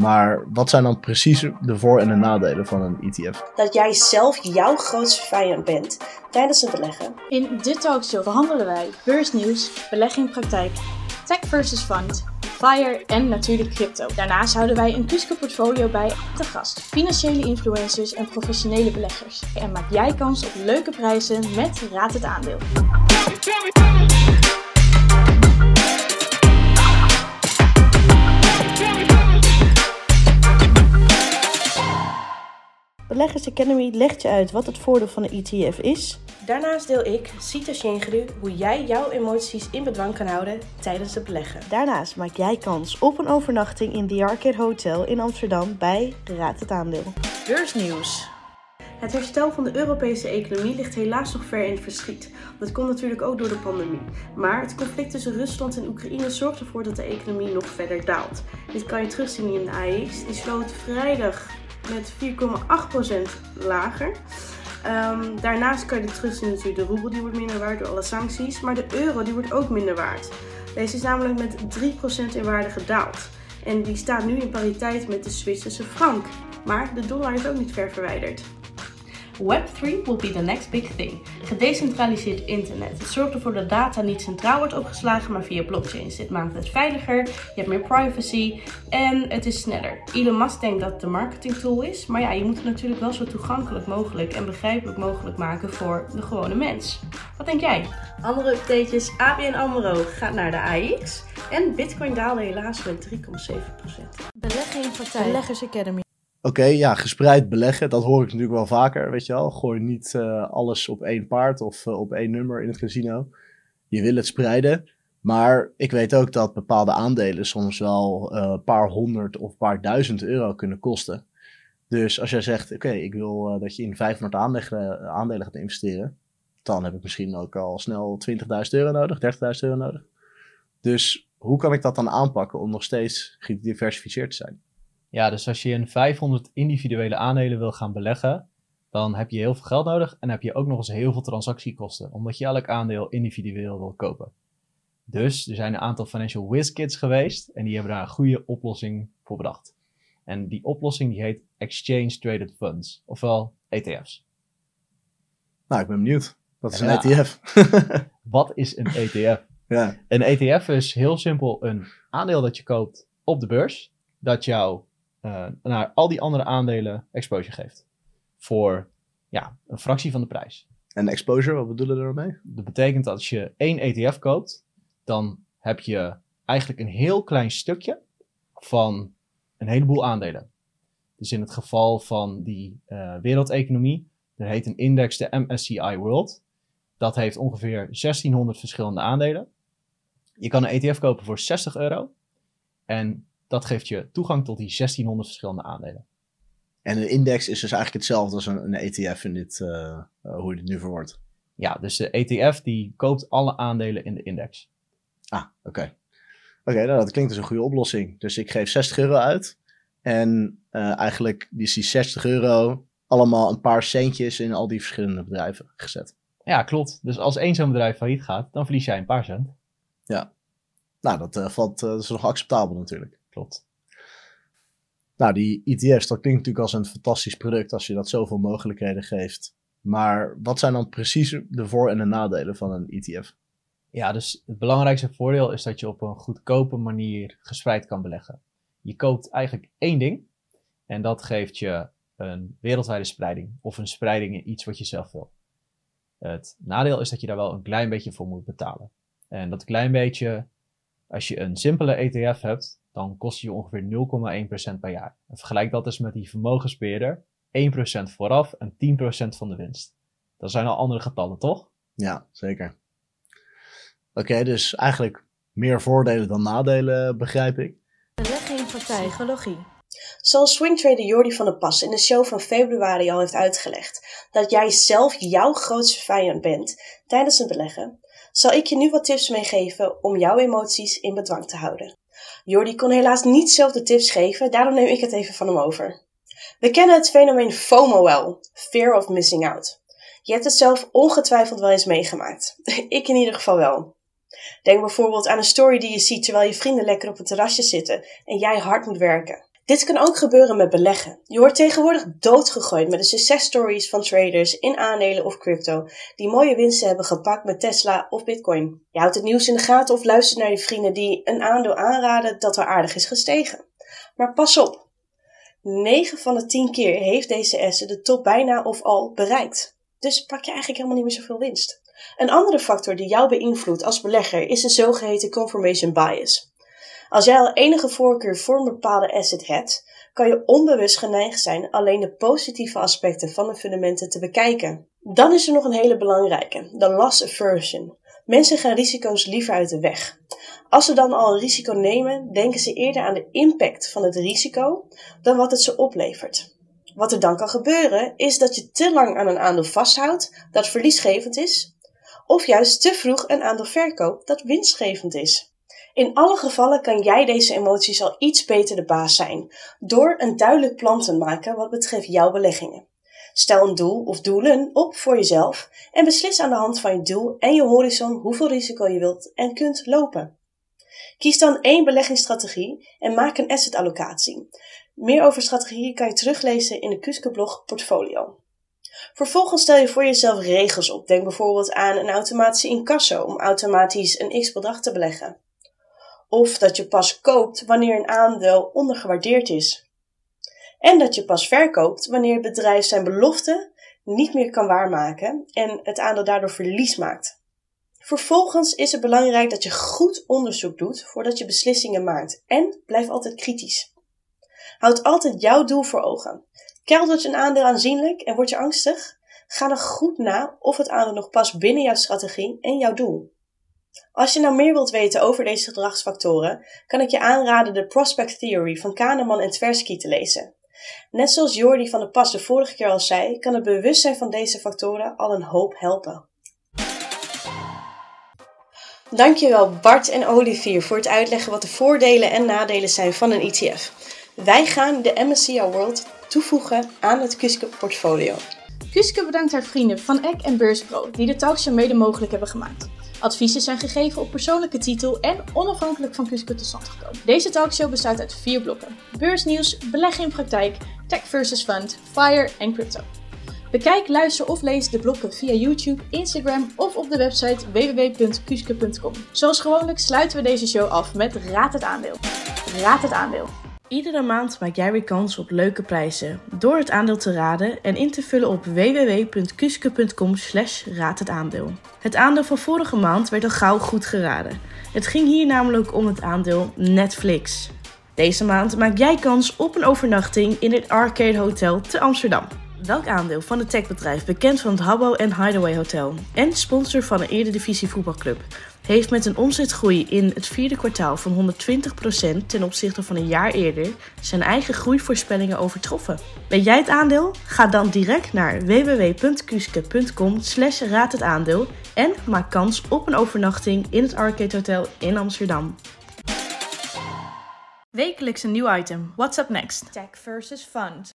Maar wat zijn dan precies de voor- en de nadelen van een ETF? Dat jij zelf jouw grootste vijand bent tijdens het beleggen. In dit talkshow behandelen wij beursnieuws, belegging praktijk, tech versus fund, FIRE en natuurlijk crypto. Daarnaast houden wij een Kusco portfolio bij te gast, financiële influencers en professionele beleggers. En maak jij kans op leuke prijzen met Raad het Aandeel. Beleggers Academy legt je uit wat het voordeel van een ETF is. Daarnaast deel ik, Sita Shengru, hoe jij jouw emoties in bedwang kan houden tijdens het beleggen. Daarnaast maak jij kans op een overnachting in The Arcade Hotel in Amsterdam bij Raad het Aandeel. Beursnieuws. Het herstel van de Europese economie ligt helaas nog ver in het verschiet. Dat komt natuurlijk ook door de pandemie. Maar het conflict tussen Rusland en Oekraïne zorgt ervoor dat de economie nog verder daalt. Dit kan je terugzien in de AX. Die sloot vrijdag met 4,8% lager. Um, daarnaast kan je dit terugzien natuurlijk de roebel die wordt minder waard door alle sancties. Maar de euro die wordt ook minder waard. Deze is namelijk met 3% in waarde gedaald. En die staat nu in pariteit met de Zwitserse frank. Maar de dollar is ook niet ver verwijderd. Web3 will be the next big thing. Gedecentraliseerd internet. Het zorgt ervoor dat data niet centraal wordt opgeslagen, maar via blockchains. Dit maakt het veiliger, je hebt meer privacy en het is sneller. Elon Musk denkt dat het een marketing tool is, maar ja, je moet het natuurlijk wel zo toegankelijk mogelijk en begrijpelijk mogelijk maken voor de gewone mens. Wat denk jij? Andere updates, ABN AMRO gaat naar de AX en Bitcoin daalde helaas met 3,7%. Belegging praktijk. Beleggers Academy. Oké, ja, gespreid beleggen, dat hoor ik natuurlijk wel vaker, weet je wel. Gooi niet uh, alles op één paard of uh, op één nummer in het casino. Je wil het spreiden, maar ik weet ook dat bepaalde aandelen soms wel een uh, paar honderd of paar duizend euro kunnen kosten. Dus als jij zegt, oké, ik wil dat je in 500 aandelen, aandelen gaat investeren, dan heb ik misschien ook al snel 20.000 euro nodig, 30.000 euro nodig. Dus hoe kan ik dat dan aanpakken om nog steeds gediversifieerd te zijn? Ja, dus als je in 500 individuele aandelen wil gaan beleggen, dan heb je heel veel geld nodig en heb je ook nog eens heel veel transactiekosten, omdat je elk aandeel individueel wil kopen. Dus er zijn een aantal financial whiz kids geweest en die hebben daar een goede oplossing voor bedacht. En die oplossing die heet Exchange Traded Funds, ofwel ETF's. Nou, ik ben benieuwd. Wat is een. ETF? Wat is een ETF? ja. Een ETF is heel simpel een aandeel dat je koopt op de beurs, dat jou uh, naar al die andere aandelen exposure geeft. Voor ja, een fractie van de prijs. En exposure, wat bedoelen we daarmee? Dat betekent dat als je één ETF koopt, dan heb je eigenlijk een heel klein stukje van een heleboel aandelen. Dus in het geval van die uh, wereldeconomie, er heet een index de MSCI World. Dat heeft ongeveer 1600 verschillende aandelen. Je kan een ETF kopen voor 60 euro. En dat geeft je toegang tot die 1600 verschillende aandelen. En een index is dus eigenlijk hetzelfde als een, een ETF in dit, uh, uh, hoe je dit nu verwoordt. Ja, dus de ETF die koopt alle aandelen in de index. Ah, oké. Okay. Oké, okay, nou, dat klinkt als een goede oplossing. Dus ik geef 60 euro uit. En uh, eigenlijk is die 60 euro allemaal een paar centjes in al die verschillende bedrijven gezet. Ja, klopt. Dus als één zo'n bedrijf failliet gaat, dan verlies jij een paar cent. Ja. Nou, dat, uh, valt, uh, dat is nog acceptabel natuurlijk. Klopt. Nou, die ETF's, dat klinkt natuurlijk als een fantastisch product als je dat zoveel mogelijkheden geeft. Maar wat zijn dan precies de voor- en de nadelen van een ETF? Ja, dus het belangrijkste voordeel is dat je op een goedkope manier gespreid kan beleggen. Je koopt eigenlijk één ding en dat geeft je een wereldwijde spreiding of een spreiding in iets wat je zelf wil. Het nadeel is dat je daar wel een klein beetje voor moet betalen. En dat klein beetje, als je een simpele ETF hebt, dan kost je ongeveer 0,1% per jaar. En vergelijk dat eens met die vermogensbeheerder. 1% vooraf en 10% van de winst. Dat zijn al andere getallen, toch? Ja, zeker. Oké, okay, dus eigenlijk meer voordelen dan nadelen, begrijp ik. Belegging praktijk. Psychologie. Zoals swingtrader Jordi van der Pas in de show van februari al heeft uitgelegd, dat jij zelf jouw grootste vijand bent tijdens het beleggen, zal ik je nu wat tips meegeven om jouw emoties in bedwang te houden. Jordi kon helaas niet zelf de tips geven, daarom neem ik het even van hem over. We kennen het fenomeen FOMO wel, Fear of Missing Out. Je hebt het zelf ongetwijfeld wel eens meegemaakt. ik in ieder geval wel. Denk bijvoorbeeld aan een story die je ziet terwijl je vrienden lekker op het terrasje zitten en jij hard moet werken. Dit kan ook gebeuren met beleggen. Je wordt tegenwoordig doodgegooid met de successtories van traders in aandelen of crypto die mooie winsten hebben gepakt met Tesla of Bitcoin. Je houdt het nieuws in de gaten of luistert naar je vrienden die een aandeel aanraden dat er aardig is gestegen. Maar pas op. 9 van de 10 keer heeft deze asset de top bijna of al bereikt. Dus pak je eigenlijk helemaal niet meer zoveel winst. Een andere factor die jou beïnvloedt als belegger is de zogeheten confirmation bias. Als jij al enige voorkeur voor een bepaalde asset hebt, kan je onbewust geneigd zijn alleen de positieve aspecten van de fundamenten te bekijken. Dan is er nog een hele belangrijke, de loss aversion. Mensen gaan risico's liever uit de weg. Als ze dan al een risico nemen, denken ze eerder aan de impact van het risico dan wat het ze oplevert. Wat er dan kan gebeuren, is dat je te lang aan een aandeel vasthoudt dat verliesgevend is, of juist te vroeg een aandeel verkoopt dat winstgevend is. In alle gevallen kan jij deze emoties al iets beter de baas zijn, door een duidelijk plan te maken wat betreft jouw beleggingen. Stel een doel of doelen op voor jezelf en beslis aan de hand van je doel en je horizon hoeveel risico je wilt en kunt lopen. Kies dan één beleggingsstrategie en maak een assetallocatie. Meer over strategieën kan je teruglezen in de Kuske blog Portfolio. Vervolgens stel je voor jezelf regels op. Denk bijvoorbeeld aan een automatische incasso om automatisch een x-bedrag te beleggen. Of dat je pas koopt wanneer een aandeel ondergewaardeerd is. En dat je pas verkoopt wanneer het bedrijf zijn belofte niet meer kan waarmaken en het aandeel daardoor verlies maakt. Vervolgens is het belangrijk dat je goed onderzoek doet voordat je beslissingen maakt en blijf altijd kritisch. Houd altijd jouw doel voor ogen. Keldert een aandeel aanzienlijk en word je angstig? Ga dan goed na of het aandeel nog past binnen jouw strategie en jouw doel. Als je nou meer wilt weten over deze gedragsfactoren, kan ik je aanraden de Prospect Theory van Kahneman en Tversky te lezen. Net zoals Jordi van der Pas de vorige keer al zei, kan het bewustzijn van deze factoren al een hoop helpen. Dankjewel Bart en Olivier voor het uitleggen wat de voordelen en nadelen zijn van een ETF. Wij gaan de MSCI World toevoegen aan het Kuske portfolio. Kuske bedankt haar vrienden van Eck en Beurspro die de talkshow mede mogelijk hebben gemaakt. Adviezen zijn gegeven op persoonlijke titel en onafhankelijk van Kuske tot gekomen. Deze talkshow bestaat uit vier blokken. Beursnieuws, beleggen in praktijk, tech versus fund, fire en crypto. Bekijk, luister of lees de blokken via YouTube, Instagram of op de website www.kuske.com. Zoals gewoonlijk sluiten we deze show af met Raad het aandeel. Raad het aandeel. Iedere maand maak jij weer kans op leuke prijzen door het aandeel te raden en in te vullen op www.kuske.com slash raad het aandeel. Het aandeel van vorige maand werd al gauw goed geraden. Het ging hier namelijk om het aandeel Netflix. Deze maand maak jij kans op een overnachting in het Arcade Hotel te Amsterdam. Welk aandeel van het techbedrijf, bekend van het Habbo en Hideaway Hotel en sponsor van een Eredivisie voetbalclub, heeft met een omzetgroei in het vierde kwartaal van 120% ten opzichte van een jaar eerder zijn eigen groeivoorspellingen overtroffen. Ben jij het aandeel? Ga dan direct naar www.kuske.com slash raad het aandeel en maak kans op een overnachting in het Arcade Hotel in Amsterdam. Wekelijks een nieuw item. What's up next? Tech versus fund.